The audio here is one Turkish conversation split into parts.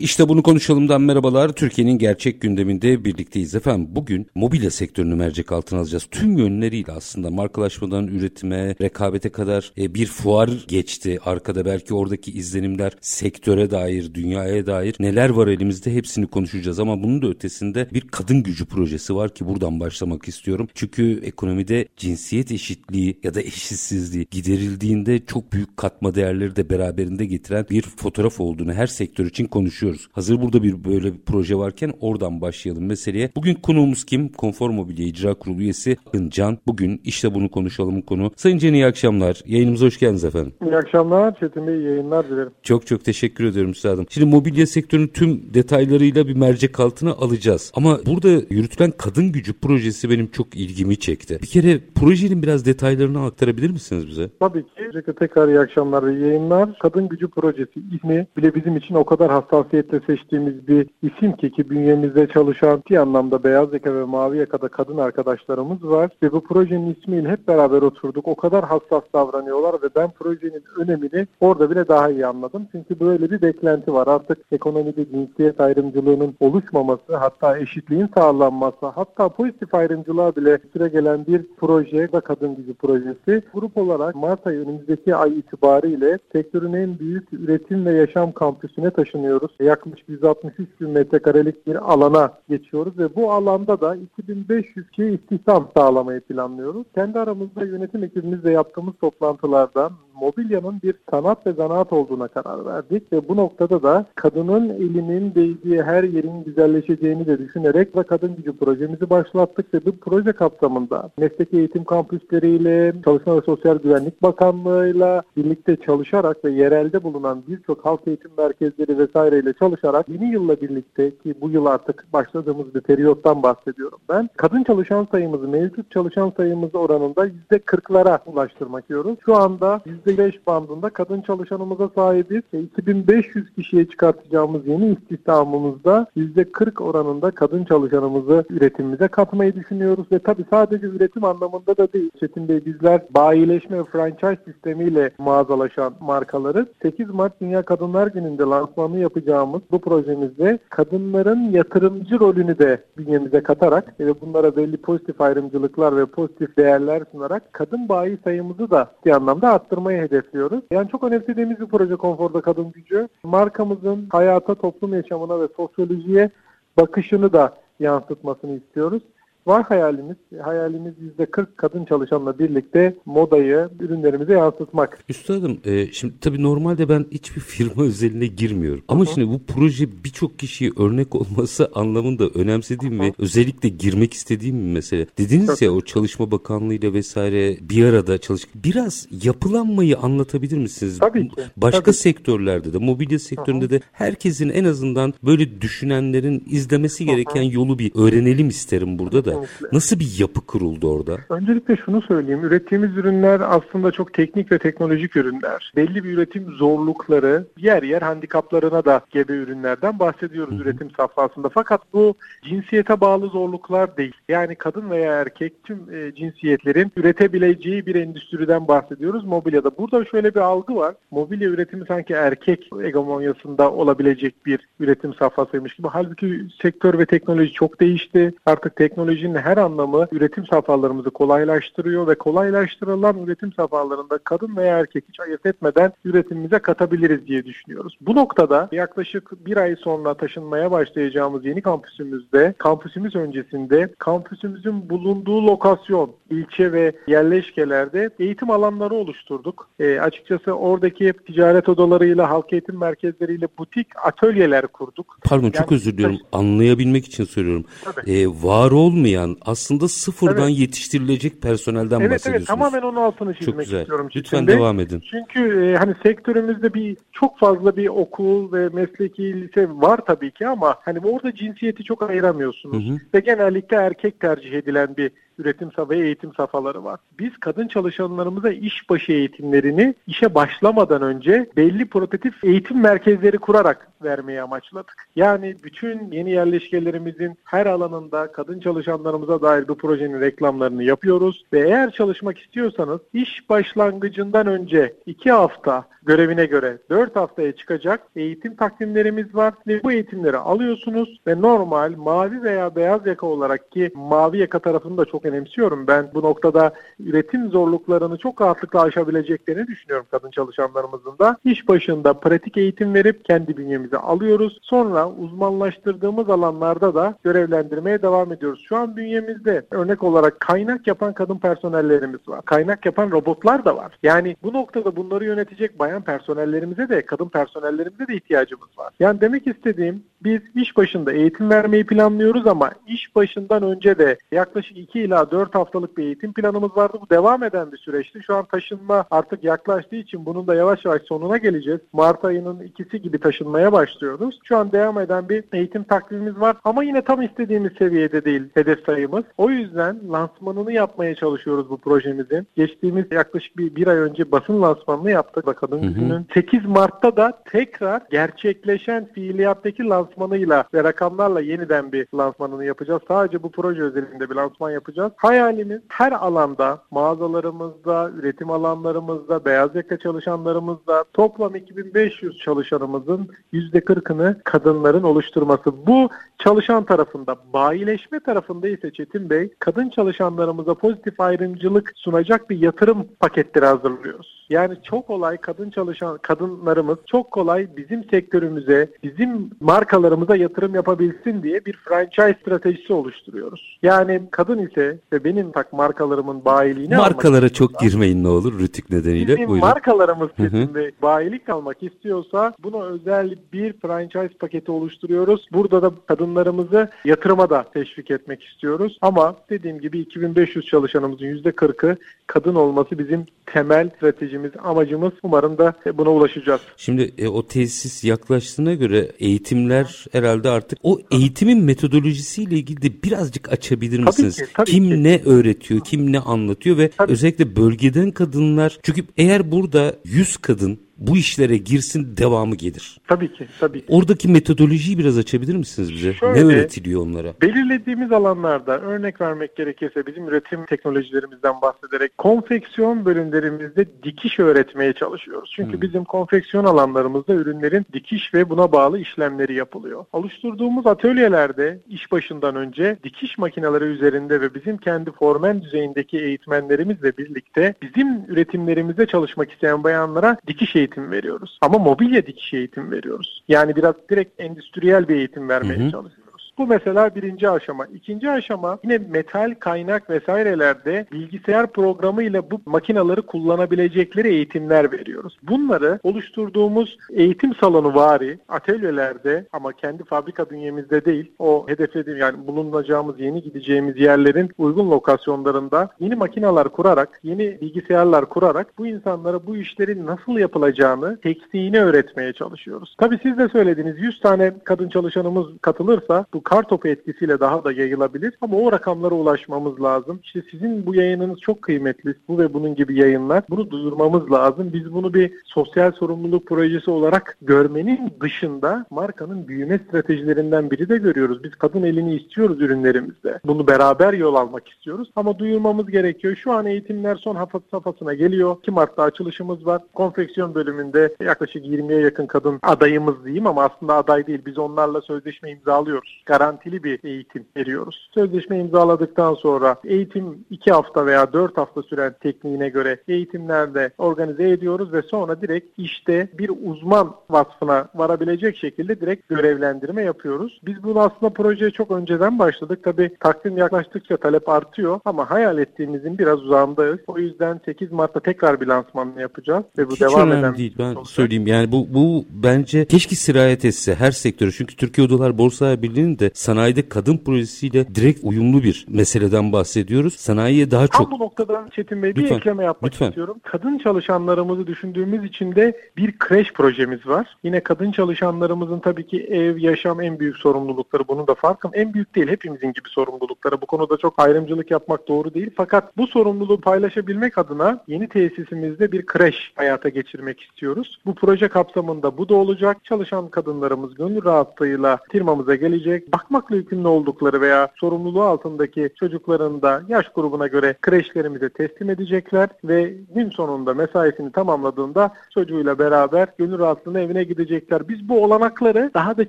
İşte bunu konuşalımdan merhabalar. Türkiye'nin gerçek gündeminde birlikteyiz efendim. Bugün mobilya sektörünü mercek altına alacağız. Tüm yönleriyle aslında markalaşmadan üretime, rekabete kadar e, bir fuar geçti. Arkada belki oradaki izlenimler sektöre dair, dünyaya dair neler var elimizde hepsini konuşacağız. Ama bunun da ötesinde bir kadın gücü projesi var ki buradan başlamak istiyorum. Çünkü ekonomide cinsiyet eşitliği ya da eşitsizliği giderildiğinde çok büyük katma değerleri de beraberinde getiren bir fotoğraf olduğunu her sektör için konuşuyoruz konuşuyoruz. Hazır burada bir böyle bir proje varken oradan başlayalım meseleye. Bugün konuğumuz kim? Konfor Mobilya İcra Kurulu üyesi Akın Can. Bugün işte bunu konuşalım konu. Sayın Can iyi akşamlar. Yayınımıza hoş geldiniz efendim. İyi akşamlar. Çetin Bey yayınlar dilerim. Çok çok teşekkür ediyorum üstadım. Şimdi mobilya sektörünün tüm detaylarıyla bir mercek altına alacağız. Ama burada yürütülen kadın gücü projesi benim çok ilgimi çekti. Bir kere projenin biraz detaylarını aktarabilir misiniz bize? Tabii ki. Tekrar iyi akşamlar ve yayınlar. Kadın gücü projesi ismi bile bizim için o kadar hassasiyet hassasiyetle seçtiğimiz bir isim ki ki bünyemizde çalışan bir anlamda beyaz yaka ve mavi yakada kadın arkadaşlarımız var ve bu projenin ismiyle hep beraber oturduk. O kadar hassas davranıyorlar ve ben projenin önemini orada bile daha iyi anladım. Çünkü böyle bir beklenti var. Artık ekonomide cinsiyet ayrımcılığının oluşmaması, hatta eşitliğin sağlanması, hatta pozitif ayrımcılığa bile süre gelen bir proje ve kadın gücü projesi. Grup olarak Mart ayı önümüzdeki ay itibariyle sektörün en büyük üretim ve yaşam kampüsüne taşınıyoruz yaklaşık 163 bin metrekarelik bir alana geçiyoruz ve bu alanda da 2500 kişi istihdam sağlamayı planlıyoruz. Kendi aramızda yönetim ekibimizle yaptığımız toplantılardan mobilyanın bir sanat ve zanaat olduğuna karar verdik ve bu noktada da kadının elinin değdiği her yerin güzelleşeceğini de düşünerek ve kadın gücü projemizi başlattık ve bu proje kapsamında mesleki eğitim kampüsleriyle, Çalışma ve Sosyal Güvenlik Bakanlığı'yla birlikte çalışarak ve yerelde bulunan birçok halk eğitim merkezleri vesaireyle çalışarak yeni yılla birlikte ki bu yıl artık başladığımız bir periyottan bahsediyorum ben. Kadın çalışan sayımızı mevcut çalışan sayımız oranında %40'lara ulaştırmak diyoruz. Şu anda %5 bandında kadın çalışanımıza sahibiz. 2500 kişiye çıkartacağımız yeni istihdamımızda %40 oranında kadın çalışanımızı üretimimize katmayı düşünüyoruz ve tabii sadece üretim anlamında da değil. Çetin Bey bizler bayileşme ve franchise sistemiyle mağazalaşan markaları 8 Mart Dünya Kadınlar Günü'nde lansmanı yapacağımız bu projemizde kadınların yatırımcı rolünü de bünyemize katarak ve bunlara belli pozitif ayrımcılıklar ve pozitif değerler sunarak kadın bayi sayımızı da bir anlamda arttırmayı hedefliyoruz. Yani çok önemsediğimiz bir proje Konforda Kadın Gücü. Markamızın hayata, toplum yaşamına ve sosyolojiye bakışını da yansıtmasını istiyoruz. Var hayalimiz. Hayalimiz %40 kadın çalışanla birlikte modayı ürünlerimize yansıtmak. Üstadım e, şimdi tabii normalde ben hiçbir firma özeline girmiyorum. Ama Hı-hı. şimdi bu proje birçok kişiye örnek olması anlamında önemsediğim Hı-hı. ve özellikle girmek istediğim bir mesele. Dediniz Çok. ya o Çalışma Bakanlığı ile vesaire bir arada çalış. Biraz yapılanmayı anlatabilir misiniz? Tabii ki. Başka tabii. sektörlerde de mobilya sektöründe Hı-hı. de herkesin en azından böyle düşünenlerin izlemesi gereken Hı-hı. yolu bir öğrenelim isterim burada da. Kesinlikle. Nasıl bir yapı kuruldu orada? Öncelikle şunu söyleyeyim. Ürettiğimiz ürünler aslında çok teknik ve teknolojik ürünler. Belli bir üretim zorlukları, yer yer handikaplarına da gebe ürünlerden bahsediyoruz Hı-hı. üretim safhasında. Fakat bu cinsiyete bağlı zorluklar değil. Yani kadın veya erkek tüm e, cinsiyetlerin üretebileceği bir endüstriden bahsediyoruz mobilyada. Burada şöyle bir algı var. Mobilya üretimi sanki erkek hegemonyasında olabilecek bir üretim safhasıymış gibi. Halbuki sektör ve teknoloji çok değişti. Artık teknoloji teknolojinin her anlamı üretim safhalarımızı kolaylaştırıyor ve kolaylaştırılan üretim safhalarında kadın veya erkek hiç ayırt etmeden üretimimize katabiliriz diye düşünüyoruz. Bu noktada yaklaşık bir ay sonra taşınmaya başlayacağımız yeni kampüsümüzde, kampüsümüz öncesinde kampüsümüzün bulunduğu lokasyon, ilçe ve yerleşkelerde eğitim alanları oluşturduk. E, açıkçası oradaki ticaret odalarıyla, halk eğitim merkezleriyle butik atölyeler kurduk. Pardon yani, çok özür diliyorum. Anlayabilmek için söylüyorum. Tabii. E, var olmayan olmayan aslında sıfırdan evet. yetiştirilecek personelden evet, bahsediyorsunuz. Evet tamamen onun altını çizmek Çok güzel. istiyorum. Lütfen şimdi. devam edin. Çünkü e, hani sektörümüzde bir çok fazla bir okul ve mesleki lise var tabii ki ama hani orada cinsiyeti çok ayıramıyorsunuz. Hı hı. Ve genellikle erkek tercih edilen bir üretim ve eğitim safhaları var. Biz kadın çalışanlarımıza işbaşı eğitimlerini işe başlamadan önce belli prototip eğitim merkezleri kurarak vermeye amaçladık. Yani bütün yeni yerleşkelerimizin her alanında kadın çalışanlarımıza dair bu projenin reklamlarını yapıyoruz ve eğer çalışmak istiyorsanız iş başlangıcından önce iki hafta görevine göre 4 haftaya çıkacak eğitim takvimlerimiz var ve bu eğitimleri alıyorsunuz ve normal mavi veya beyaz yaka olarak ki mavi yaka tarafını da çok önemsiyorum. Ben bu noktada üretim zorluklarını çok rahatlıkla aşabileceklerini düşünüyorum kadın çalışanlarımızın da. İş başında pratik eğitim verip kendi bünyemize alıyoruz. Sonra uzmanlaştırdığımız alanlarda da görevlendirmeye devam ediyoruz. Şu an bünyemizde örnek olarak kaynak yapan kadın personellerimiz var. Kaynak yapan robotlar da var. Yani bu noktada bunları yönetecek bayan personellerimize de kadın personellerimize de ihtiyacımız var. Yani demek istediğim biz iş başında eğitim vermeyi planlıyoruz ama iş başından önce de yaklaşık 2 ila 4 haftalık bir eğitim planımız vardı. Bu devam eden bir süreçti. Şu an taşınma artık yaklaştığı için bunun da yavaş yavaş sonuna geleceğiz. Mart ayının ikisi gibi taşınmaya başlıyoruz. Şu an devam eden bir eğitim takvimimiz var ama yine tam istediğimiz seviyede değil hedef sayımız. O yüzden lansmanını yapmaya çalışıyoruz bu projemizin. Geçtiğimiz yaklaşık bir, bir ay önce basın lansmanını yaptık. Bakalım günün 8 Mart'ta da tekrar gerçekleşen fiiliyattaki lansman lansmanıyla ve rakamlarla yeniden bir lansmanını yapacağız. Sadece bu proje özelinde bir lansman yapacağız. Hayalimiz her alanda, mağazalarımızda, üretim alanlarımızda, beyaz yaka çalışanlarımızda toplam 2500 çalışanımızın %40'ını kadınların oluşturması. Bu çalışan tarafında, bayileşme tarafında ise Çetin Bey, kadın çalışanlarımıza pozitif ayrımcılık sunacak bir yatırım paketleri hazırlıyoruz. Yani çok kolay kadın çalışan kadınlarımız çok kolay bizim sektörümüze, bizim markalarımıza yatırım yapabilsin diye bir franchise stratejisi oluşturuyoruz. Yani kadın ise ve benim tak markalarımın bayiliğini Markalara çok girmeyin ne olur rütük nedeniyle. Bizim Buyurun. markalarımız kesinlikle bayilik almak istiyorsa buna özel bir franchise paketi oluşturuyoruz. Burada da kadınlarımızı yatırıma da teşvik etmek istiyoruz. Ama dediğim gibi 2500 çalışanımızın %40'ı kadın olması bizim temel stratejimiz, amacımız. Umarım da buna ulaşacağız. Şimdi e, o tesis yaklaştığına göre eğitimler herhalde artık o eğitimin metodolojisiyle ilgili de birazcık açabilir misiniz? Tabii ki, tabii kim ki. ne öğretiyor, kim ne anlatıyor ve tabii. özellikle bölgeden kadınlar çünkü eğer burada 100 kadın bu işlere girsin devamı gelir. Tabii ki. Tabii ki. Oradaki metodolojiyi biraz açabilir misiniz bize? Şöyle, ne öğretiliyor onlara? Belirlediğimiz alanlarda örnek vermek gerekirse bizim üretim teknolojilerimizden bahsederek konfeksiyon bölümlerimizde dikiş öğretmeye çalışıyoruz. Çünkü hmm. bizim konfeksiyon alanlarımızda ürünlerin dikiş ve buna bağlı işlemleri yapılıyor. Oluşturduğumuz atölyelerde iş başından önce dikiş makineleri üzerinde ve bizim kendi formen düzeyindeki eğitmenlerimizle birlikte bizim üretimlerimizde çalışmak isteyen bayanlara dikiş eğitimi eğitim veriyoruz. Ama mobilya dikiş eğitim veriyoruz. Yani biraz direkt endüstriyel bir eğitim vermeye hı hı. çalışıyoruz. Bu mesela birinci aşama. İkinci aşama yine metal kaynak vesairelerde bilgisayar programı ile bu makinaları kullanabilecekleri eğitimler veriyoruz. Bunları oluşturduğumuz eğitim salonu vari atölyelerde ama kendi fabrika bünyemizde değil o hedeflediğim yani bulunacağımız yeni gideceğimiz yerlerin uygun lokasyonlarında yeni makinalar kurarak yeni bilgisayarlar kurarak bu insanlara bu işlerin nasıl yapılacağını tekniğini öğretmeye çalışıyoruz. Tabii siz de söylediğiniz 100 tane kadın çalışanımız katılırsa bu kar topu etkisiyle daha da yayılabilir. Ama o rakamlara ulaşmamız lazım. İşte sizin bu yayınınız çok kıymetli. Bu ve bunun gibi yayınlar. Bunu duyurmamız lazım. Biz bunu bir sosyal sorumluluk projesi olarak görmenin dışında markanın büyüme stratejilerinden biri de görüyoruz. Biz kadın elini istiyoruz ürünlerimizde. Bunu beraber yol almak istiyoruz. Ama duyurmamız gerekiyor. Şu an eğitimler son safhasına geliyor. 2 Mart'ta açılışımız var. Konfeksiyon bölümünde yaklaşık 20'ye yakın kadın adayımız diyeyim ama aslında aday değil. Biz onlarla sözleşme imzalıyoruz garantili bir eğitim veriyoruz. Sözleşme imzaladıktan sonra eğitim 2 hafta veya 4 hafta süren tekniğine göre eğitimlerde organize ediyoruz ve sonra direkt işte bir uzman vasfına varabilecek şekilde direkt görevlendirme yapıyoruz. Biz bunu aslında projeye çok önceden başladık. Tabi takvim yaklaştıkça talep artıyor ama hayal ettiğimizin biraz uzağındayız. O yüzden 8 Mart'ta tekrar bir lansman yapacağız ve bu Hiç devam eden değil. Ben olacak. söyleyeyim yani bu bu bence keşke sirayet etse her sektörü. Çünkü Türkiye Odalar Borsa Birliği'nin de de sanayide kadın projesiyle direkt uyumlu bir meseleden bahsediyoruz. Sanayiye daha çok... Tam bu noktada Çetin Bey bir Lütfen, ekleme yapmak lütfen. istiyorum. Kadın çalışanlarımızı düşündüğümüz için de bir kreş projemiz var. Yine kadın çalışanlarımızın tabii ki ev, yaşam en büyük sorumlulukları. Bunun da farkım. En büyük değil. Hepimizin gibi sorumlulukları. Bu konuda çok ayrımcılık yapmak doğru değil. Fakat bu sorumluluğu paylaşabilmek adına yeni tesisimizde bir kreş hayata geçirmek istiyoruz. Bu proje kapsamında bu da olacak. Çalışan kadınlarımız gönül rahatlığıyla firmamıza gelecek. Bakmakla yükümlü oldukları veya sorumluluğu altındaki çocukların da yaş grubuna göre kreşlerimize teslim edecekler ve gün sonunda mesaisini tamamladığında çocuğuyla beraber gönül rahatlığına evine gidecekler. Biz bu olanakları daha da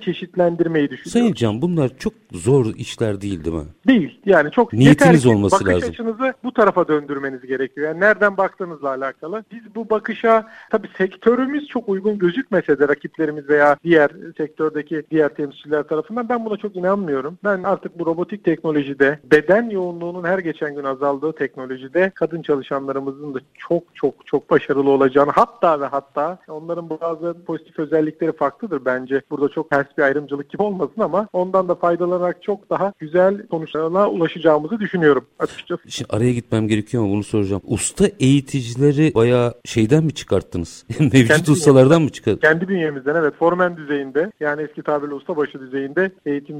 çeşitlendirmeyi düşünüyoruz. Sayın Can bunlar çok zor işler değil değil mi? Değil. Yani çok Niyetiniz yeter olması bakış lazım. açınızı bu tarafa döndürmeniz gerekiyor. Yani nereden baktığınızla alakalı. Biz bu bakışa tabii sektörümüz çok uygun gözükmese de rakiplerimiz veya diğer sektördeki diğer temsilciler tarafından ben buna çok inanmıyorum. Ben artık bu robotik teknolojide beden yoğunluğunun her geçen gün azaldığı teknolojide kadın çalışanlarımızın da çok çok çok başarılı olacağını hatta ve hatta onların bazı pozitif özellikleri farklıdır bence. Burada çok ters bir ayrımcılık gibi olmasın ama ondan da faydalanarak çok daha güzel sonuçlarına ulaşacağımızı düşünüyorum açıkçası. Şimdi araya gitmem gerekiyor ama bunu soracağım. Usta eğiticileri bayağı şeyden mi çıkarttınız? Mevcut Kendi ustalardan mı çıkarttınız? Kendi bünyemizden evet formen düzeyinde yani eski tabirle ustabaşı düzeyinde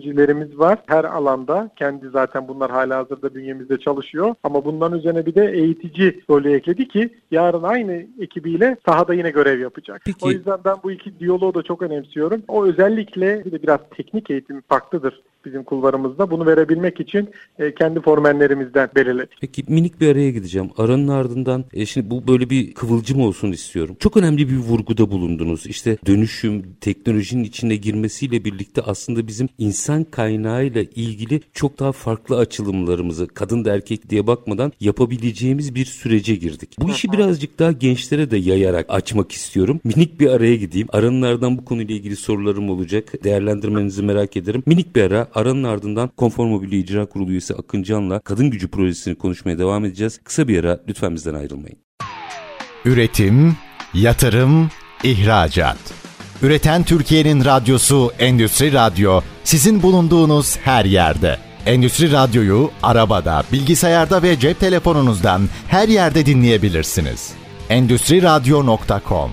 eğitimcilerimiz var. Her alanda kendi zaten bunlar hala hazırda bünyemizde çalışıyor. Ama bunların üzerine bir de eğitici rolü ekledi ki yarın aynı ekibiyle sahada yine görev yapacak. Peki. O yüzden ben bu iki diyaloğu da çok önemsiyorum. O özellikle bir de biraz teknik eğitim farklıdır bizim kulvarımızda. Bunu verebilmek için e, kendi formenlerimizden belirledik. Peki minik bir araya gideceğim. Aranın ardından e, şimdi bu böyle bir kıvılcım olsun istiyorum. Çok önemli bir vurguda bulundunuz. İşte dönüşüm, teknolojinin içine girmesiyle birlikte aslında bizim insan kaynağıyla ilgili çok daha farklı açılımlarımızı kadın da erkek diye bakmadan yapabileceğimiz bir sürece girdik. Bu işi birazcık daha gençlere de yayarak açmak istiyorum. Minik bir araya gideyim. Aranın ardından bu konuyla ilgili sorularım olacak. Değerlendirmenizi merak ederim. Minik bir ara. Aranın ardından Konfor Mobilya İcra Kurulu üyesi Akın Can'la Kadın Gücü Projesi'ni konuşmaya devam edeceğiz. Kısa bir ara lütfen bizden ayrılmayın. Üretim, yatırım, ihracat. Üreten Türkiye'nin radyosu Endüstri Radyo sizin bulunduğunuz her yerde. Endüstri Radyo'yu arabada, bilgisayarda ve cep telefonunuzdan her yerde dinleyebilirsiniz. Endüstri Radyo.com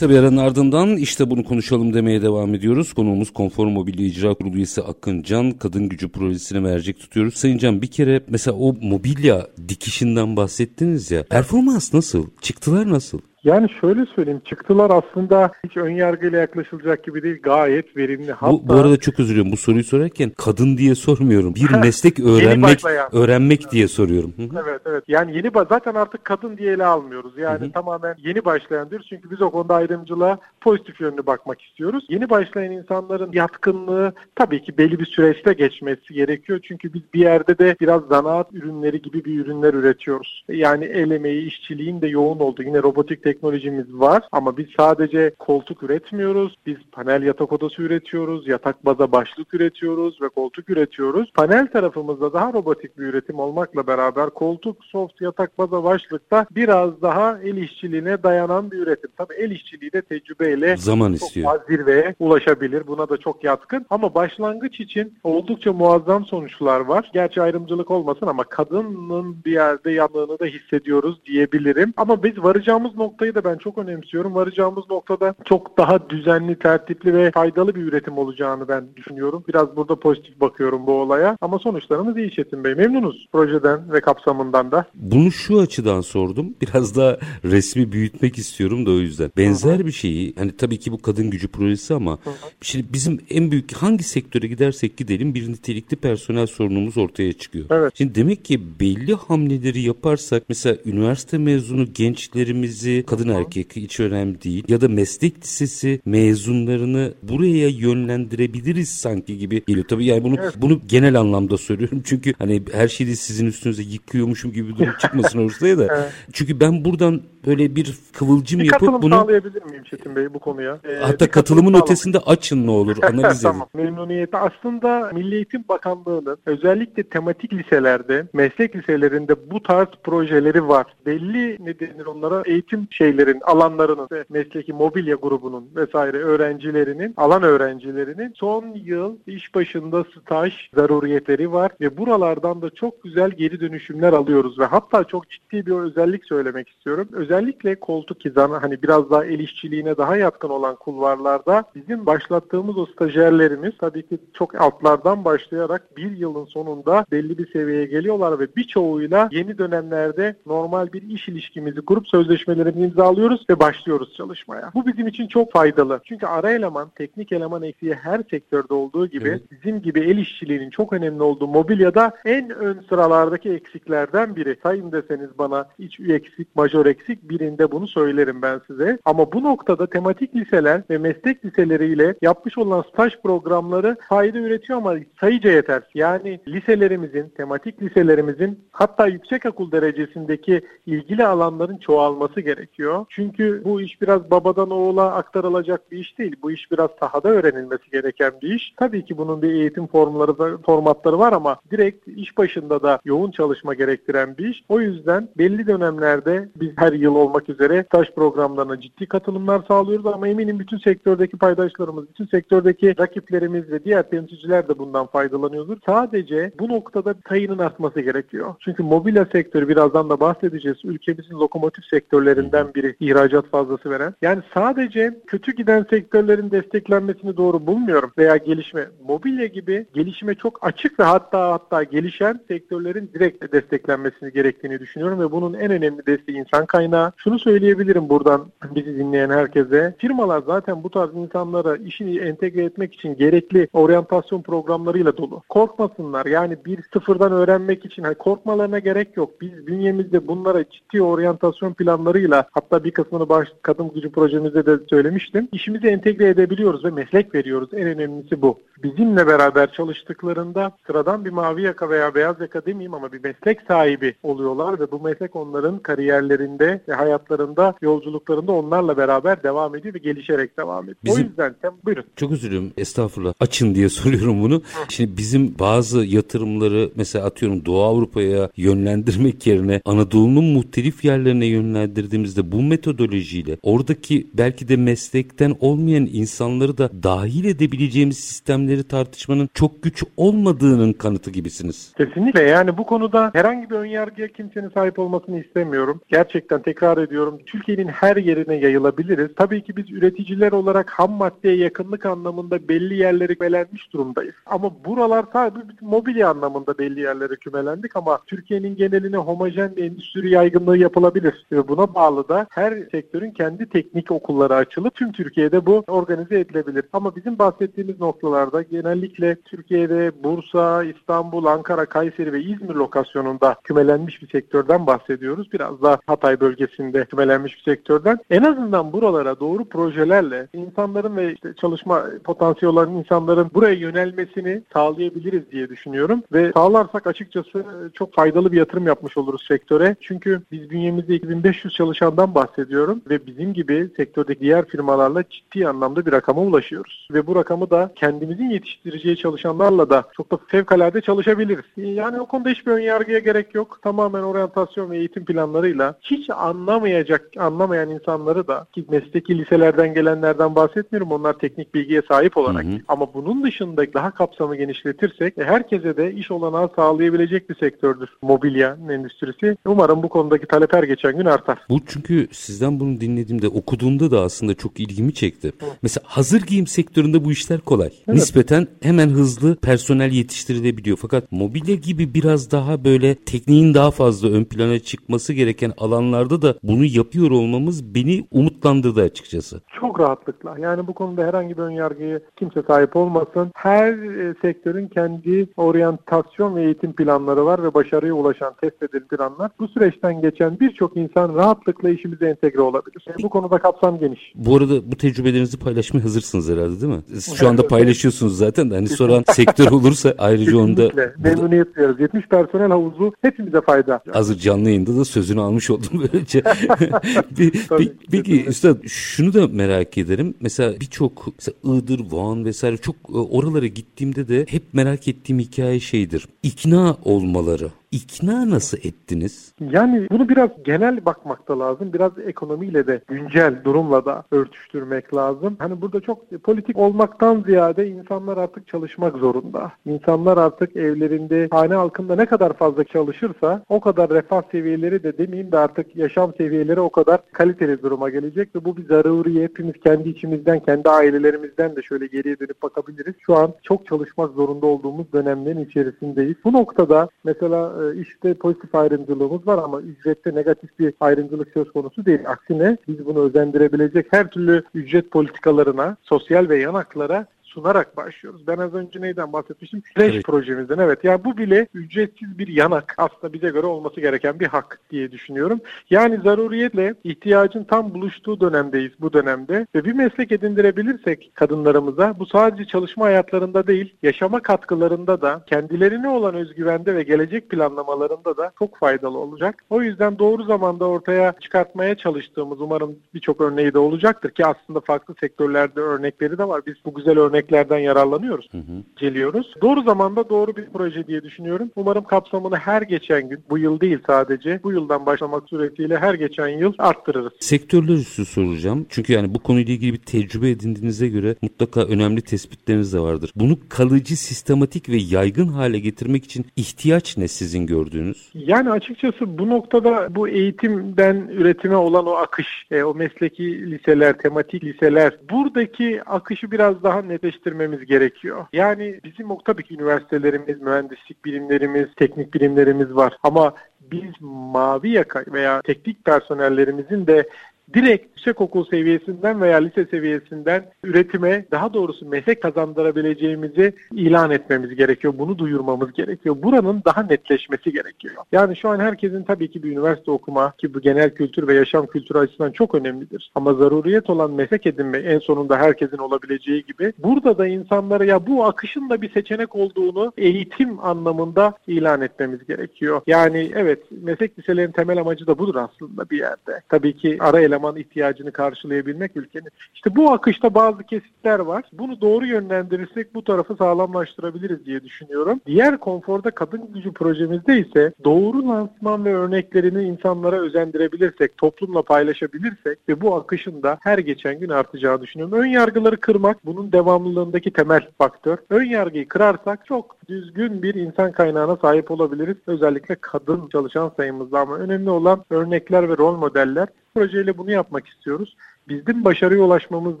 Kısa bir aranın ardından işte bunu konuşalım demeye devam ediyoruz. Konuğumuz Konfor Mobilya İcra Kurulu üyesi Akın Can. Kadın Gücü Projesi'ne mercek tutuyoruz. Sayın Can bir kere mesela o mobilya dikişinden bahsettiniz ya. Performans nasıl? Çıktılar nasıl? Yani şöyle söyleyeyim çıktılar aslında hiç ön yargıyla yaklaşılacak gibi değil gayet verimli. Hatta Bu, bu arada çok özür diliyorum. Bu soruyu sorarken kadın diye sormuyorum. Bir meslek öğrenmek öğrenmek diye soruyorum. Evet evet. Yani yeni zaten artık kadın diye ele almıyoruz. Yani tamamen yeni başlayan diyoruz. Çünkü biz o konuda ayrımcılığa pozitif yönlü bakmak istiyoruz. Yeni başlayan insanların yatkınlığı tabii ki belli bir süreçte geçmesi gerekiyor. Çünkü biz bir yerde de biraz zanaat ürünleri gibi bir ürünler üretiyoruz. Yani el emeği, işçiliğin de yoğun olduğu yine robotik teknolojimiz var ama biz sadece koltuk üretmiyoruz. Biz panel yatak odası üretiyoruz, yatak baza başlık üretiyoruz ve koltuk üretiyoruz. Panel tarafımızda daha robotik bir üretim olmakla beraber koltuk, soft, yatak baza başlıkta biraz daha el işçiliğine dayanan bir üretim. Tabii el işçiliği de tecrübeyle Zaman çok istiyor. az zirveye ulaşabilir. Buna da çok yatkın. Ama başlangıç için oldukça muazzam sonuçlar var. Gerçi ayrımcılık olmasın ama kadının bir yerde yanlığını da hissediyoruz diyebilirim. Ama biz varacağımız noktayı da ben çok önemsiyorum. Varacağımız noktada çok daha düzenli, tertipli ve faydalı bir üretim olacağını ben düşünüyorum. Biraz burada pozitif bakıyorum bu olaya. Ama sonuçlarımız iyi Çetin Bey. Memnunuz projeden ve kapsamından da. Bunu şu açıdan sordum. Biraz daha resmi büyütmek istiyorum da o yüzden. Benzer bir şeyi hani tabii ki bu kadın gücü projesi ama şimdi bizim en büyük hangi sektöre gidersek gidelim bir nitelikli personel sorunumuz ortaya çıkıyor. Evet. Şimdi demek ki belli hamleleri yaparsak mesela üniversite mezunu gençlerimizi kadın erkek hiç önemli değil ya da meslek lisesi mezunlarını buraya yönlendirebiliriz sanki gibi geliyor. Tabii yani bunu bunu genel anlamda söylüyorum. Çünkü hani her şeyi sizin üstünüze yıkıyormuşum gibi bir durum çıkmasın ortaya da. Evet. Çünkü ben buradan böyle bir kıvılcım Bir yapıp bunu sağlayabilir miyim Çetin Bey bu konuya? Ee, hatta katılımın sağlamak ötesinde açın ne olur analiz edin. tamam. Memnuniyetle. Aslında Milli Eğitim Bakanlığı'nın özellikle tematik liselerde, meslek liselerinde bu tarz projeleri var. Belli ne denir onlara eğitim şeylerin, alanlarının ve mesleki mobilya grubunun vesaire öğrencilerinin, alan öğrencilerinin son yıl iş başında staj zaruriyetleri var ve buralardan da çok güzel geri dönüşümler alıyoruz ve hatta çok ciddi bir özellik söylemek istiyorum. Özellikle koltuk hizanı hani biraz daha el işçiliğine daha yatkın olan kulvarlarda bizim başlattığımız o stajyerlerimiz tabii ki çok altlardan başlayarak bir yılın sonunda belli bir seviyeye geliyorlar ve birçoğuyla yeni dönemlerde normal bir iş ilişkimizi kurup sözleşmelerimizi imzalıyoruz ve başlıyoruz çalışmaya. Bu bizim için çok faydalı. Çünkü ara eleman, teknik eleman eksiği her sektörde olduğu gibi evet. bizim gibi el işçiliğinin çok önemli olduğu mobilyada en ön sıralardaki eksiklerden biri. Sayın deseniz bana iç eksik, majör eksik birinde bunu söylerim ben size. Ama bu noktada tematik liseler ve meslek liseleriyle yapmış olan staj programları fayda üretiyor ama sayıca yeter. Yani liselerimizin, tematik liselerimizin hatta yüksek okul derecesindeki ilgili alanların çoğalması gerekiyor. Çünkü bu iş biraz babadan oğula aktarılacak bir iş değil. Bu iş biraz sahada öğrenilmesi gereken bir iş. Tabii ki bunun bir eğitim formları formatları var ama direkt iş başında da yoğun çalışma gerektiren bir iş. O yüzden belli dönemlerde biz her yıl olmak üzere staj programlarına ciddi katılımlar sağlıyoruz ama eminim bütün sektördeki paydaşlarımız, bütün sektördeki rakiplerimiz ve diğer temsilciler de bundan faydalanıyordur. Sadece bu noktada sayının artması gerekiyor. Çünkü mobilya sektörü birazdan da bahsedeceğiz. Ülkemizin lokomotif sektörlerinden biri ihracat fazlası veren. Yani sadece kötü giden sektörlerin desteklenmesini doğru bulmuyorum veya gelişme. Mobilya gibi gelişime çok açık ve hatta hatta gelişen sektörlerin direkt desteklenmesini gerektiğini düşünüyorum ve bunun en önemli desteği insan kaynağı. Şunu söyleyebilirim buradan bizi dinleyen herkese. Firmalar zaten bu tarz insanlara işini entegre etmek için gerekli oryantasyon programlarıyla dolu. Korkmasınlar. Yani bir sıfırdan öğrenmek için hani korkmalarına gerek yok. Biz bünyemizde bunlara ciddi oryantasyon planlarıyla hatta bir kısmını baş, kadın gücü projemizde de söylemiştim. İşimizi entegre edebiliyoruz ve meslek veriyoruz. En önemlisi bu. Bizimle beraber çalıştıklarında sıradan bir mavi yaka veya beyaz yaka demeyeyim ama bir meslek sahibi oluyorlar ve bu meslek onların kariyerlerinde ve hayatlarında, yolculuklarında onlarla beraber devam ediyor ve gelişerek devam ediyor. Bizim, o yüzden sen buyurun. Çok özür dilerim. Estağfurullah. Açın diye soruyorum bunu. Hı. Şimdi bizim bazı yatırımları mesela atıyorum Doğu Avrupa'ya yönlendirmek yerine Anadolu'nun muhtelif yerlerine yönlendirdiğimizde bu metodolojiyle oradaki belki de meslekten olmayan insanları da dahil edebileceğimiz sistemleri tartışmanın çok güç olmadığının kanıtı gibisiniz. Kesinlikle yani bu konuda herhangi bir önyargıya kimsenin sahip olmasını istemiyorum. Gerçekten tekrar ediyorum Türkiye'nin her yerine yayılabiliriz. Tabii ki biz üreticiler olarak ham maddeye yakınlık anlamında belli yerlere kümelenmiş durumdayız. Ama buralar sadece mobilya anlamında belli yerlere kümelendik ama Türkiye'nin geneline homojen bir endüstri yaygınlığı yapılabilir. Buna bağlı da her sektörün kendi teknik okulları açılıp tüm Türkiye'de bu organize edilebilir. Ama bizim bahsettiğimiz noktalarda genellikle Türkiye'de Bursa, İstanbul, Ankara, Kayseri ve İzmir lokasyonunda kümelenmiş bir sektörden bahsediyoruz. Biraz da Hatay bölgesinde kümelenmiş bir sektörden. En azından buralara doğru projelerle insanların ve işte çalışma potansiyeli olan insanların buraya yönelmesini sağlayabiliriz diye düşünüyorum. Ve sağlarsak açıkçası çok faydalı bir yatırım yapmış oluruz sektöre. Çünkü biz bünyemizde 2500 çalışandan bahsediyorum ve bizim gibi sektördeki diğer firmalarla ciddi anlamda bir rakama ulaşıyoruz. Ve bu rakamı da kendimizin yetiştireceği çalışanlarla da çok da fevkalade çalışabiliriz. Yani o konuda hiçbir ön yargıya gerek yok. Tamamen oryantasyon ve eğitim planlarıyla hiç anlamayacak, anlamayan insanları da ki mesleki liselerden gelenlerden bahsetmiyorum. Onlar teknik bilgiye sahip olarak. Hı hı. Ama bunun dışında daha kapsamı genişletirsek herkese de iş olanağı sağlayabilecek bir sektördür mobilya endüstrisi. Umarım bu konudaki talep her geçen gün artar. Bu çünkü sizden bunu dinlediğimde okuduğumda da aslında çok ilgimi çekti. Hı. Mesela hazır giyim sektöründe bu işler kolay. Evet. Nispeten hemen hızlı personel yetiştirilebiliyor. Fakat mobilya gibi biraz daha böyle tekniğin daha fazla ön plana çıkması gereken alanlarda da bunu yapıyor olmamız beni umutlandırdı açıkçası. Çok rahatlıkla. Yani bu konuda herhangi bir ön yargıya kimse sahip olmasın. Her e, sektörün kendi oryantasyon ve eğitim planları var ve başarıya ulaşan test edilen planlar. Bu süreçten geçen birçok insan rahatlıkla işimize entegre olabilir. Yani bu konuda kapsam geniş. Bu arada bu tecrübelerinizi paylaşmaya hazırsınız herhalde değil mi? Siz şu anda paylaşıyorsunuz zaten de hani soran sektör olursa ayrıca onda memnuniyet duyarız. 70 personel havuzu hepimize fayda. Hazır canlı yayında da sözünü almış oldum böylece. Peki Üstad şunu da merak ederim. Mesela birçok Iğdır, Van vesaire çok e, oralara gittiğimde de hep merak ettiğim hikaye şeydir. İkna olmaları ikna nasıl ettiniz? Yani bunu biraz genel bakmakta lazım. Biraz ekonomiyle de güncel durumla da örtüştürmek lazım. Hani burada çok politik olmaktan ziyade insanlar artık çalışmak zorunda. İnsanlar artık evlerinde, hane halkında ne kadar fazla çalışırsa o kadar refah seviyeleri de demeyeyim de artık yaşam seviyeleri o kadar kaliteli duruma gelecek ve bu bir zaruri. Hepimiz kendi içimizden, kendi ailelerimizden de şöyle geriye dönüp bakabiliriz. Şu an çok çalışmak zorunda olduğumuz dönemlerin içerisindeyiz. Bu noktada mesela e, işte pozitif ayrımcılığımız var ama ücrette negatif bir ayrımcılık söz konusu değil. Aksine biz bunu özendirebilecek her türlü ücret politikalarına, sosyal ve yan haklara sunarak başlıyoruz. Ben az önce neyden bahsetmiştim? Flash evet. projemizden. Evet. Yani bu bile ücretsiz bir yanak. Aslında bize göre olması gereken bir hak diye düşünüyorum. Yani zaruriyetle ihtiyacın tam buluştuğu dönemdeyiz bu dönemde. Ve bir meslek edindirebilirsek kadınlarımıza bu sadece çalışma hayatlarında değil, yaşama katkılarında da, kendilerine olan özgüvende ve gelecek planlamalarında da çok faydalı olacak. O yüzden doğru zamanda ortaya çıkartmaya çalıştığımız umarım birçok örneği de olacaktır ki aslında farklı sektörlerde örnekleri de var. Biz bu güzel örnek örneklerden yararlanıyoruz, hı hı. geliyoruz. Doğru zamanda doğru bir proje diye düşünüyorum. Umarım kapsamını her geçen gün, bu yıl değil sadece, bu yıldan başlamak suretiyle her geçen yıl arttırırız. Sektörler üstü soracağım. Çünkü yani bu konuyla ilgili bir tecrübe edindiğinize göre mutlaka önemli tespitleriniz de vardır. Bunu kalıcı, sistematik ve yaygın hale getirmek için ihtiyaç ne sizin gördüğünüz? Yani açıkçası bu noktada bu eğitimden üretime olan o akış, e, o mesleki liseler, tematik liseler buradaki akışı biraz daha netleştirmek gerçekleştirmemiz gerekiyor. Yani bizim tabii ki üniversitelerimiz, mühendislik bilimlerimiz, teknik bilimlerimiz var ama biz mavi yaka veya teknik personellerimizin de direkt yüksekokul seviyesinden veya lise seviyesinden üretime daha doğrusu meslek kazandırabileceğimizi ilan etmemiz gerekiyor. Bunu duyurmamız gerekiyor. Buranın daha netleşmesi gerekiyor. Yani şu an herkesin tabii ki bir üniversite okuma ki bu genel kültür ve yaşam kültürü açısından çok önemlidir. Ama zaruriyet olan meslek edinme en sonunda herkesin olabileceği gibi burada da insanlara ya bu akışın da bir seçenek olduğunu eğitim anlamında ilan etmemiz gerekiyor. Yani evet meslek liselerinin temel amacı da budur aslında bir yerde. Tabii ki ara eleman eleman ihtiyacını karşılayabilmek ülkenin. İşte bu akışta bazı kesitler var. Bunu doğru yönlendirirsek bu tarafı sağlamlaştırabiliriz diye düşünüyorum. Diğer konforda kadın gücü projemizde ise doğru lansman ve örneklerini insanlara özendirebilirsek, toplumla paylaşabilirsek ve bu akışın da her geçen gün artacağını düşünüyorum. Ön yargıları kırmak bunun devamlılığındaki temel faktör. Ön yargıyı kırarsak çok düzgün bir insan kaynağına sahip olabiliriz. Özellikle kadın çalışan sayımızda ama önemli olan örnekler ve rol modeller projeyle bunu yapmak istiyoruz. Bizim başarıya ulaşmamız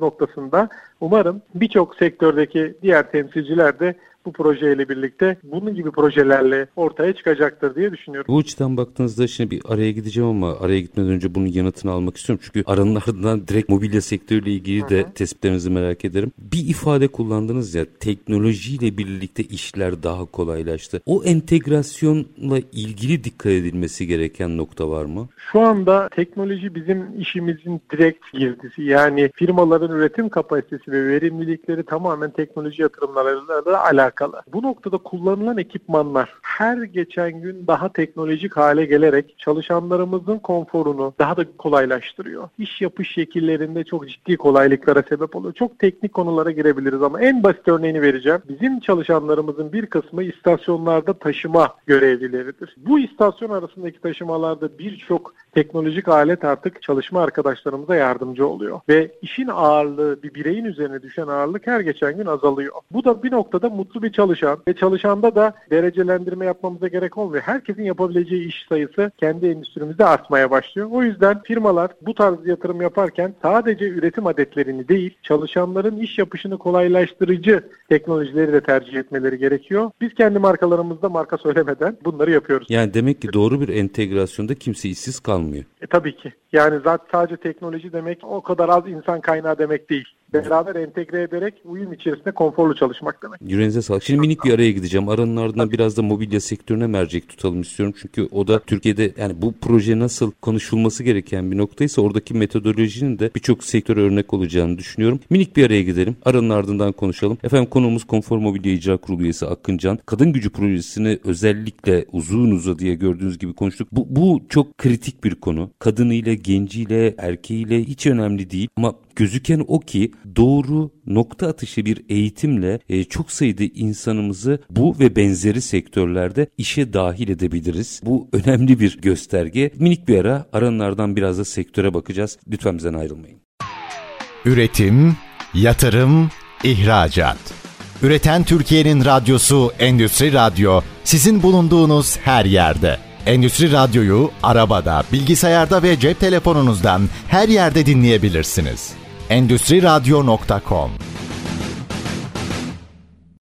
noktasında umarım birçok sektördeki diğer temsilciler de bu projeyle birlikte bunun gibi projelerle ortaya çıkacaktır diye düşünüyorum. Bu açıdan baktığınızda şimdi bir araya gideceğim ama araya gitmeden önce bunun yanıtını almak istiyorum. Çünkü aranın ardından direkt mobilya sektörüyle ilgili de Hı-hı. tespitlerinizi merak ederim. Bir ifade kullandınız ya teknolojiyle birlikte işler daha kolaylaştı. O entegrasyonla ilgili dikkat edilmesi gereken nokta var mı? Şu anda teknoloji bizim işimizin direkt girdisi. Yani firmaların üretim kapasitesi ve verimlilikleri tamamen teknoloji yatırımlarıyla alakalı alakalı. Bu noktada kullanılan ekipmanlar her geçen gün daha teknolojik hale gelerek çalışanlarımızın konforunu daha da kolaylaştırıyor. İş yapış şekillerinde çok ciddi kolaylıklara sebep oluyor. Çok teknik konulara girebiliriz ama en basit örneğini vereceğim. Bizim çalışanlarımızın bir kısmı istasyonlarda taşıma görevlileridir. Bu istasyon arasındaki taşımalarda birçok teknolojik alet artık çalışma arkadaşlarımıza yardımcı oluyor. Ve işin ağırlığı, bir bireyin üzerine düşen ağırlık her geçen gün azalıyor. Bu da bir noktada mutlu bir çalışan ve çalışanda da derecelendirme yapmamıza gerek olmuyor. Herkesin yapabileceği iş sayısı kendi endüstrimizde artmaya başlıyor. O yüzden firmalar bu tarz yatırım yaparken sadece üretim adetlerini değil, çalışanların iş yapışını kolaylaştırıcı teknolojileri de tercih etmeleri gerekiyor. Biz kendi markalarımızda marka söylemeden bunları yapıyoruz. Yani demek ki doğru bir entegrasyonda kimse işsiz kalmıyor. E, tabii ki. Yani zaten sadece teknoloji demek o kadar az insan kaynağı demek değil beraber entegre ederek uyum içerisinde konforlu çalışmak demek. Yüreğinize sağlık. Şimdi minik bir araya gideceğim. Aranın ardından biraz da mobilya sektörüne mercek tutalım istiyorum. Çünkü o da Türkiye'de yani bu proje nasıl konuşulması gereken bir noktaysa oradaki metodolojinin de birçok sektör örnek olacağını düşünüyorum. Minik bir araya gidelim. Aranın ardından konuşalım. Efendim konuğumuz Konfor Mobilya İcra Kurulu üyesi Akıncan. Kadın gücü projesini özellikle uzun uzadıya gördüğünüz gibi konuştuk. Bu, bu çok kritik bir konu. Kadınıyla, genciyle, erkeğiyle hiç önemli değil. Ama gözüken o ki doğru nokta atışı bir eğitimle e, çok sayıda insanımızı bu ve benzeri sektörlerde işe dahil edebiliriz. Bu önemli bir gösterge. Minik bir ara aranlardan biraz da sektöre bakacağız. Lütfen bizden ayrılmayın. Üretim, yatırım, ihracat. Üreten Türkiye'nin radyosu Endüstri Radyo sizin bulunduğunuz her yerde. Endüstri Radyo'yu arabada, bilgisayarda ve cep telefonunuzdan her yerde dinleyebilirsiniz. Endüstri Radyo.com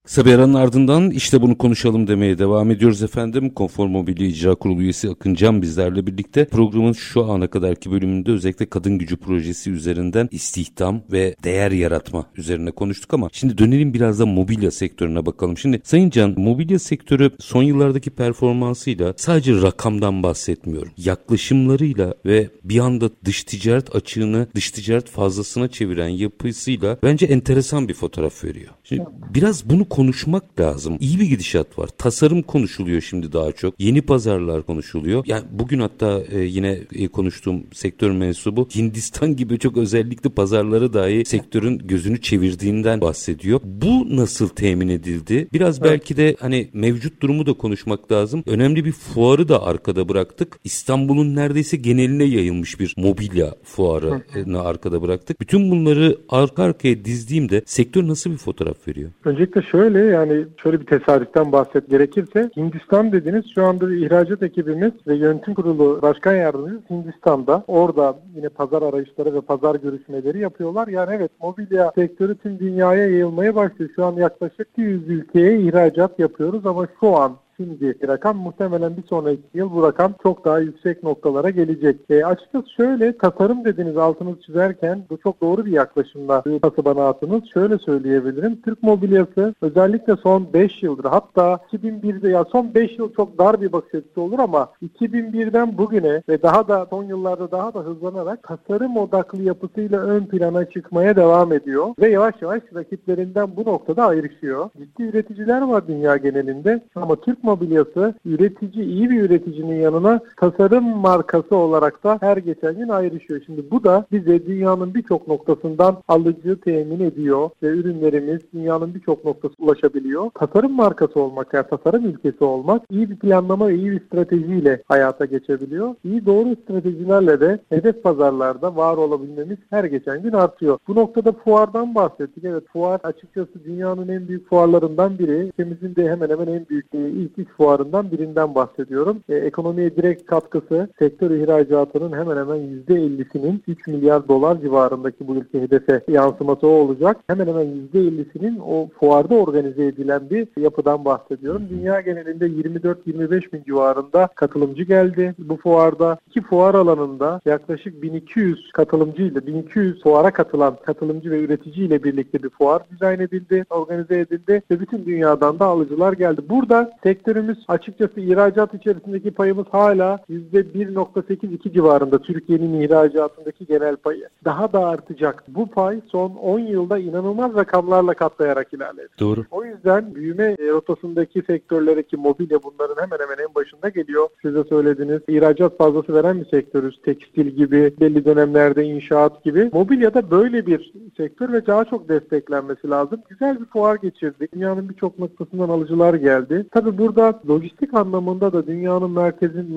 Kısa bir aranın ardından işte bunu konuşalım demeye devam ediyoruz efendim. Konfor Mobilya İcra Kurulu üyesi Akın Can bizlerle birlikte programın şu ana kadarki bölümünde özellikle kadın gücü projesi üzerinden istihdam ve değer yaratma üzerine konuştuk ama şimdi dönelim biraz da mobilya sektörüne bakalım. Şimdi Sayın Can mobilya sektörü son yıllardaki performansıyla sadece rakamdan bahsetmiyorum. Yaklaşımlarıyla ve bir anda dış ticaret açığını dış ticaret fazlasına çeviren yapısıyla bence enteresan bir fotoğraf veriyor. Şimdi biraz bunu konuşmak lazım. İyi bir gidişat var. Tasarım konuşuluyor şimdi daha çok. Yeni pazarlar konuşuluyor. Yani bugün hatta e, yine e, konuştuğum sektör mensubu Hindistan gibi çok özellikli pazarları dahi sektörün gözünü çevirdiğinden bahsediyor. Bu nasıl temin edildi? Biraz evet. belki de hani mevcut durumu da konuşmak lazım. Önemli bir fuarı da arkada bıraktık. İstanbul'un neredeyse geneline yayılmış bir mobilya fuarını arkada bıraktık. Bütün bunları arka arkaya dizdiğimde sektör nasıl bir fotoğraf veriyor? Öncelikle şöyle şöyle yani şöyle bir tesadüften bahset gerekirse Hindistan dediniz şu anda ihracat ekibimiz ve yönetim kurulu başkan yardımcımız Hindistan'da. Orada yine pazar arayışları ve pazar görüşmeleri yapıyorlar. Yani evet mobilya sektörü tüm dünyaya yayılmaya başlıyor. Şu an yaklaşık 200 ülkeye ihracat yapıyoruz ama şu an şimdiki rakam muhtemelen bir sonraki yıl bu rakam çok daha yüksek noktalara gelecek. E, açıkçası şöyle tasarım dediniz altını çizerken bu çok doğru bir yaklaşımla tası bana attınız. Şöyle söyleyebilirim. Türk mobilyası özellikle son 5 yıldır hatta 2001'de ya son 5 yıl çok dar bir bakış açısı olur ama 2001'den bugüne ve daha da son yıllarda daha da hızlanarak tasarım odaklı yapısıyla ön plana çıkmaya devam ediyor ve yavaş yavaş rakiplerinden bu noktada ayrışıyor. Ciddi üreticiler var dünya genelinde ama Türk mobilyası üretici, iyi bir üreticinin yanına tasarım markası olarak da her geçen gün ayrışıyor. Şimdi bu da bize dünyanın birçok noktasından alıcı temin ediyor ve ürünlerimiz dünyanın birçok noktası ulaşabiliyor. Tasarım markası olmak, yani tasarım ülkesi olmak iyi bir planlama ve iyi bir stratejiyle hayata geçebiliyor. İyi doğru stratejilerle de hedef pazarlarda var olabilmemiz her geçen gün artıyor. Bu noktada fuardan bahsettik. Evet fuar açıkçası dünyanın en büyük fuarlarından biri. Ülkemizin de hemen hemen en büyük e, ilk üç fuarından birinden bahsediyorum. E, ekonomiye direkt katkısı sektör ihracatının hemen hemen %50'sinin 3 milyar dolar civarındaki bu ülke hedefe yansıması olacak. Hemen hemen %50'sinin o fuarda organize edilen bir yapıdan bahsediyorum. Dünya genelinde 24-25 bin civarında katılımcı geldi. Bu fuarda iki fuar alanında yaklaşık 1200 katılımcıyla 1200 fuara katılan katılımcı ve üretici ile birlikte bir fuar dizayn edildi, organize edildi ve bütün dünyadan da alıcılar geldi. Burada sektör sektörümüz açıkçası ihracat içerisindeki payımız hala %1.82 civarında Türkiye'nin ihracatındaki genel payı. Daha da artacak. Bu pay son 10 yılda inanılmaz rakamlarla katlayarak ilerledi. Doğru. O yüzden büyüme rotasındaki sektörlere ki mobilya bunların hemen hemen en başında geliyor. Size söylediniz. İhracat fazlası veren bir sektörüz. Tekstil gibi, belli dönemlerde inşaat gibi. Mobilya da böyle bir sektör ve daha çok desteklenmesi lazım. Güzel bir fuar geçirdik. Dünyanın birçok noktasından alıcılar geldi. Tabii burada burada lojistik anlamında da dünyanın merkezin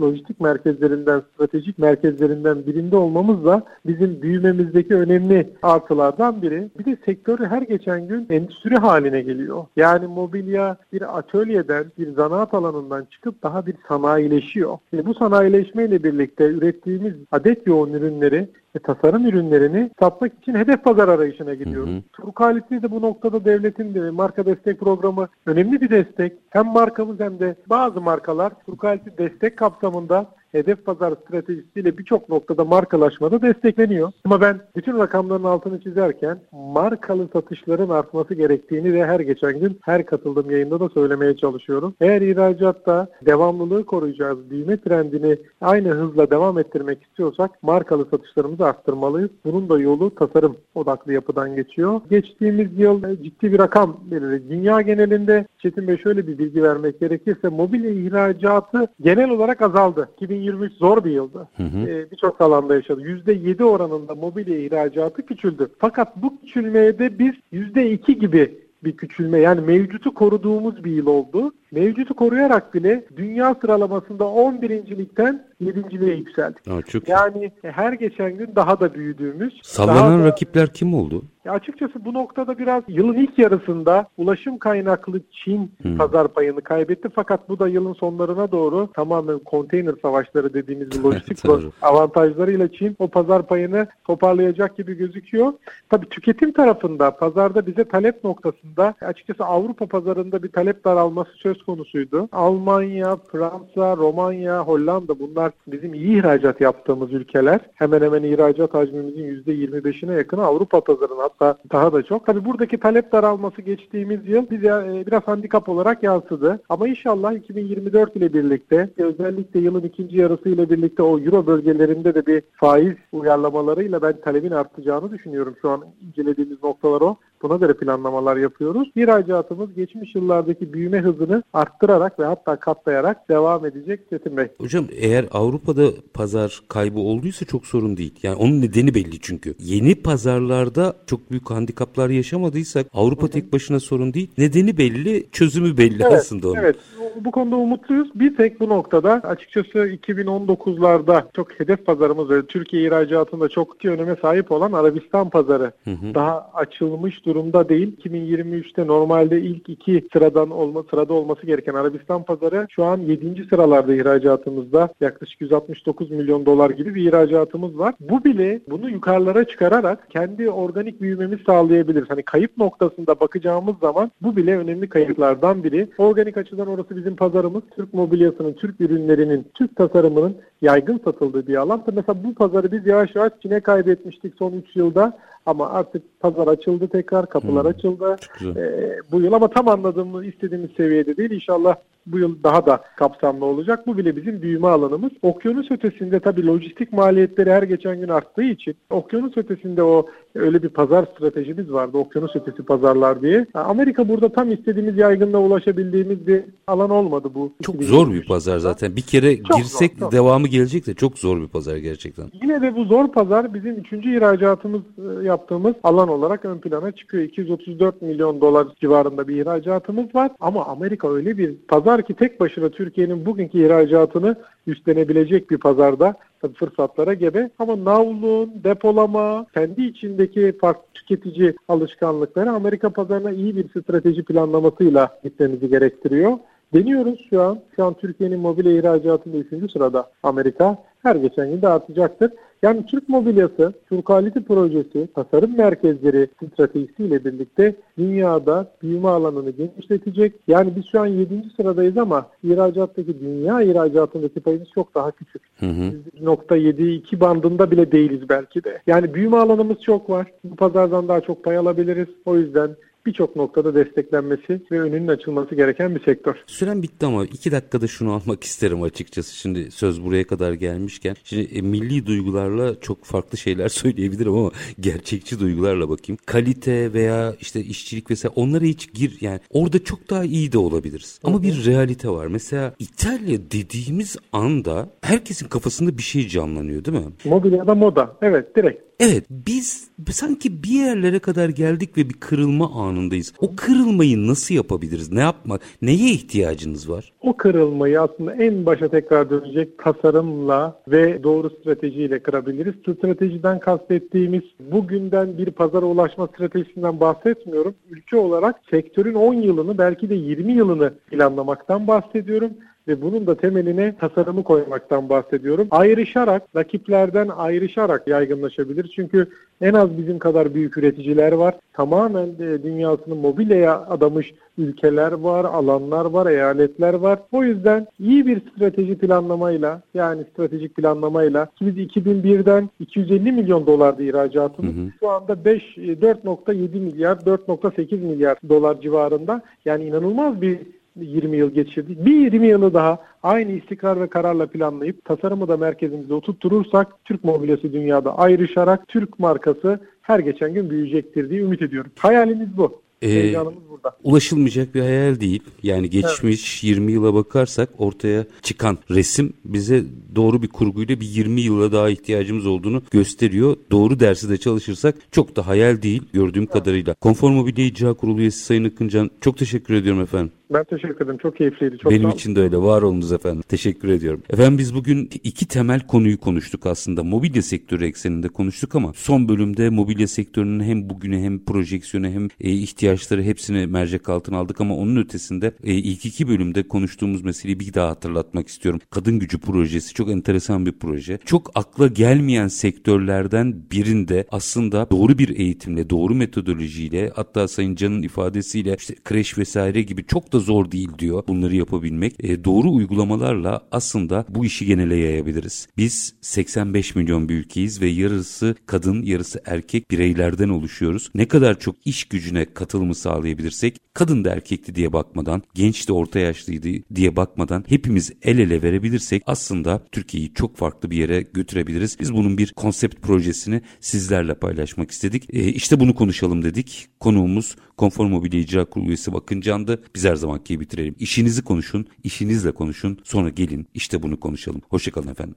lojistik merkezlerinden, stratejik merkezlerinden birinde olmamız da bizim büyümemizdeki önemli artılardan biri. Bir de sektörü her geçen gün endüstri haline geliyor. Yani mobilya bir atölyeden, bir zanaat alanından çıkıp daha bir sanayileşiyor. Ve bu sanayileşmeyle birlikte ürettiğimiz adet yoğun ürünleri ve tasarım ürünlerini satmak için hedef pazar arayışına gidiyoruz. Turkalisi de bu noktada devletin de marka destek programı önemli bir destek. Hem markamız hem de bazı markalar Turkalisi destek kapsamında hedef pazar stratejisiyle birçok noktada markalaşmada destekleniyor. Ama ben bütün rakamların altını çizerken markalı satışların artması gerektiğini de her geçen gün her katıldığım yayında da söylemeye çalışıyorum. Eğer ihracatta devamlılığı koruyacağız, büyüme trendini aynı hızla devam ettirmek istiyorsak markalı satışlarımızı arttırmalıyız. Bunun da yolu tasarım odaklı yapıdan geçiyor. Geçtiğimiz yıl ciddi bir rakam belirli. Dünya genelinde Çetin Bey şöyle bir bilgi vermek gerekirse mobilya ihracatı genel olarak azaldı. 2020 2023 zor bir yıldı. Ee, Birçok alanda yaşadı. %7 oranında mobilya ihracatı küçüldü. Fakat bu küçülmeye de biz %2 gibi bir küçülme yani mevcutu koruduğumuz bir yıl oldu. Mevcutu koruyarak bile dünya sıralamasında 11.likten 7.liğe yükseldik. Aa, çok yani her geçen gün daha da büyüdüğümüz. Sallanan da, rakipler kim oldu? Ya açıkçası bu noktada biraz yılın ilk yarısında ulaşım kaynaklı Çin hmm. pazar payını kaybetti. Fakat bu da yılın sonlarına doğru tamamen konteyner savaşları dediğimiz lojistik avantajlarıyla Çin o pazar payını toparlayacak gibi gözüküyor. Tabii tüketim tarafında pazarda bize talep noktasında açıkçası Avrupa pazarında bir talep daralması söz konusuydu. Almanya, Fransa, Romanya, Hollanda bunlar bizim iyi ihracat yaptığımız ülkeler. Hemen hemen ihracat hacmimizin %25'ine yakını Avrupa pazarına hatta daha da çok. Tabii buradaki talep daralması geçtiğimiz yıl bize e, biraz handikap olarak yansıdı. Ama inşallah 2024 ile birlikte özellikle yılın ikinci yarısı ile birlikte o euro bölgelerinde de bir faiz uyarlamalarıyla ben talebin artacağını düşünüyorum. Şu an incelediğimiz noktalar o. Buna göre planlamalar yapıyoruz. İhracatımız geçmiş yıllardaki büyüme hızını arttırarak ve hatta katlayarak devam edecek Çetin Bey. Hocam eğer Avrupa'da pazar kaybı olduysa çok sorun değil. Yani onun nedeni belli çünkü. Yeni pazarlarda çok büyük handikaplar yaşamadıysak Avrupa Hı-hı. tek başına sorun değil. Nedeni belli, çözümü belli evet, aslında onun. Evet, bu konuda umutluyuz. Bir tek bu noktada açıkçası 2019'larda çok hedef pazarımız ve Türkiye ihracatında çok öneme sahip olan Arabistan pazarı Hı-hı. daha açılmış durumda değil. 2023'te normalde ilk iki sıradan olma sırada olması gereken Arabistan pazarı şu an 7. sıralarda ihracatımızda yaklaşık 169 milyon dolar gibi bir ihracatımız var. Bu bile bunu yukarılara çıkararak kendi organik büyümemiz sağlayabilir. Hani kayıp noktasında bakacağımız zaman bu bile önemli kayıplardan biri. Organik açıdan orası bizim pazarımız. Türk mobilyasının, Türk ürünlerinin, Türk tasarımının yaygın satıldığı bir alan. Mesela bu pazarı biz yavaş yavaş Çin'e kaybetmiştik son 3 yılda. Ama artık pazar açıldı tekrar, kapılar hmm. açıldı. Ee, bu yıl ama tam anladığımız, istediğimiz seviyede değil. İnşallah bu yıl daha da kapsamlı olacak. Bu bile bizim büyüme alanımız. Okyanus ötesinde tabii lojistik maliyetleri her geçen gün arttığı için okyanus ötesinde o öyle bir pazar stratejimiz vardı. Okyanus ötesi pazarlar diye. Amerika burada tam istediğimiz yaygınlığa ulaşabildiğimiz bir alan olmadı bu. Çok zor bir pazar zaten. Bir kere çok girsek zor, devamı gelecek de çok zor bir pazar gerçekten. Yine de bu zor pazar bizim üçüncü ihracatımız e, yaptığımız alan olarak ön plana çıkıyor. 234 milyon dolar civarında bir ihracatımız var. Ama Amerika öyle bir pazar ki tek başına Türkiye'nin bugünkü ihracatını üstlenebilecek bir pazarda tabii fırsatlara gebe. Ama navlun, depolama, kendi içindeki farklı tüketici alışkanlıkları Amerika pazarına iyi bir strateji planlamasıyla gitmemizi gerektiriyor. Deniyoruz şu an. Şu an Türkiye'nin mobilya ihracatında 3. sırada Amerika. Her geçen gün de artacaktır. Yani Türk mobilyası, Türkaliti projesi, tasarım merkezleri stratejisiyle birlikte dünyada büyüme alanını genişletecek. Yani biz şu an 7. sıradayız ama ihracattaki dünya ihracatındaki payımız çok daha küçük. Hı hı. 1.7-2 bandında bile değiliz belki de. Yani büyüme alanımız çok var. Bu pazardan daha çok pay alabiliriz. O yüzden birçok noktada desteklenmesi ve önünün açılması gereken bir sektör. Süren bitti ama iki dakikada şunu almak isterim açıkçası. Şimdi söz buraya kadar gelmişken. Şimdi e, milli duygularla çok farklı şeyler söyleyebilirim ama gerçekçi duygularla bakayım. Kalite veya işte işçilik vesaire onlara hiç gir yani orada çok daha iyi de olabiliriz. Ama bir realite var. Mesela İtalya dediğimiz anda herkesin kafasında bir şey canlanıyor değil mi? Mobilyada moda. Evet direkt. Evet biz sanki bir yerlere kadar geldik ve bir kırılma anındayız. O kırılmayı nasıl yapabiliriz? Ne yapmak? Neye ihtiyacınız var? O kırılmayı aslında en başa tekrar dönecek tasarımla ve doğru stratejiyle kırabiliriz. Stratejiden kastettiğimiz bugünden bir pazara ulaşma stratejisinden bahsetmiyorum. Ülke olarak sektörün 10 yılını belki de 20 yılını planlamaktan bahsediyorum ve bunun da temeline tasarımı koymaktan bahsediyorum. Ayrışarak, rakiplerden ayrışarak yaygınlaşabilir. Çünkü en az bizim kadar büyük üreticiler var. Tamamen de dünyasını mobilyaya adamış ülkeler var, alanlar var, eyaletler var. O yüzden iyi bir strateji planlamayla yani stratejik planlamayla biz 2001'den 250 milyon dolardı ihracatımız. Hı hı. Şu anda 5 4.7 milyar 4.8 milyar dolar civarında. Yani inanılmaz bir 20 yıl geçirdik. Bir 20 yılı daha aynı istikrar ve kararla planlayıp tasarımı da merkezimizde oturtturursak Türk mobilyası dünyada ayrışarak Türk markası her geçen gün büyüyecektir diye ümit ediyorum. Hayalimiz bu. Ee, Heyecanımız burada. Ulaşılmayacak bir hayal değil. Yani geçmiş evet. 20 yıla bakarsak ortaya çıkan resim bize doğru bir kurguyla bir 20 yıla daha ihtiyacımız olduğunu gösteriyor. Doğru dersi de çalışırsak çok da hayal değil gördüğüm evet. kadarıyla. Konfor Mobilya İcra Kurulu üyesi Sayın Akıncan çok teşekkür ediyorum efendim. Ben teşekkür ederim. Çok keyifliydi. Çok Benim için de öyle. Var olunuz efendim. Teşekkür ediyorum. Efendim biz bugün iki temel konuyu konuştuk aslında. Mobilya sektörü ekseninde konuştuk ama son bölümde mobilya sektörünün hem bugünü hem projeksiyonu hem e, ihtiyaçları hepsini mercek altına aldık ama onun ötesinde e, ilk iki bölümde konuştuğumuz meseleyi bir daha hatırlatmak istiyorum. Kadın gücü projesi çok enteresan bir proje. Çok akla gelmeyen sektörlerden birinde aslında doğru bir eğitimle, doğru metodolojiyle hatta Sayın Can'ın ifadesiyle işte kreş vesaire gibi çok da zor değil diyor bunları yapabilmek. E, doğru uygulamalarla aslında bu işi genele yayabiliriz. Biz 85 milyon bir ülkeyiz ve yarısı kadın yarısı erkek bireylerden oluşuyoruz. Ne kadar çok iş gücüne katılımı sağlayabilirsek kadın da erkekti diye bakmadan genç de orta yaşlıydı diye bakmadan hepimiz el ele verebilirsek aslında Türkiye'yi çok farklı bir yere götürebiliriz. Biz bunun bir konsept projesini sizlerle paylaşmak istedik. E, işte bunu konuşalım dedik. Konuğumuz Konfor Mobilya İcra Kurulu üyesi Bakın Can'dı. Biz her zamanki bitirelim. İşinizi konuşun, işinizle konuşun. Sonra gelin işte bunu konuşalım. Hoşçakalın efendim.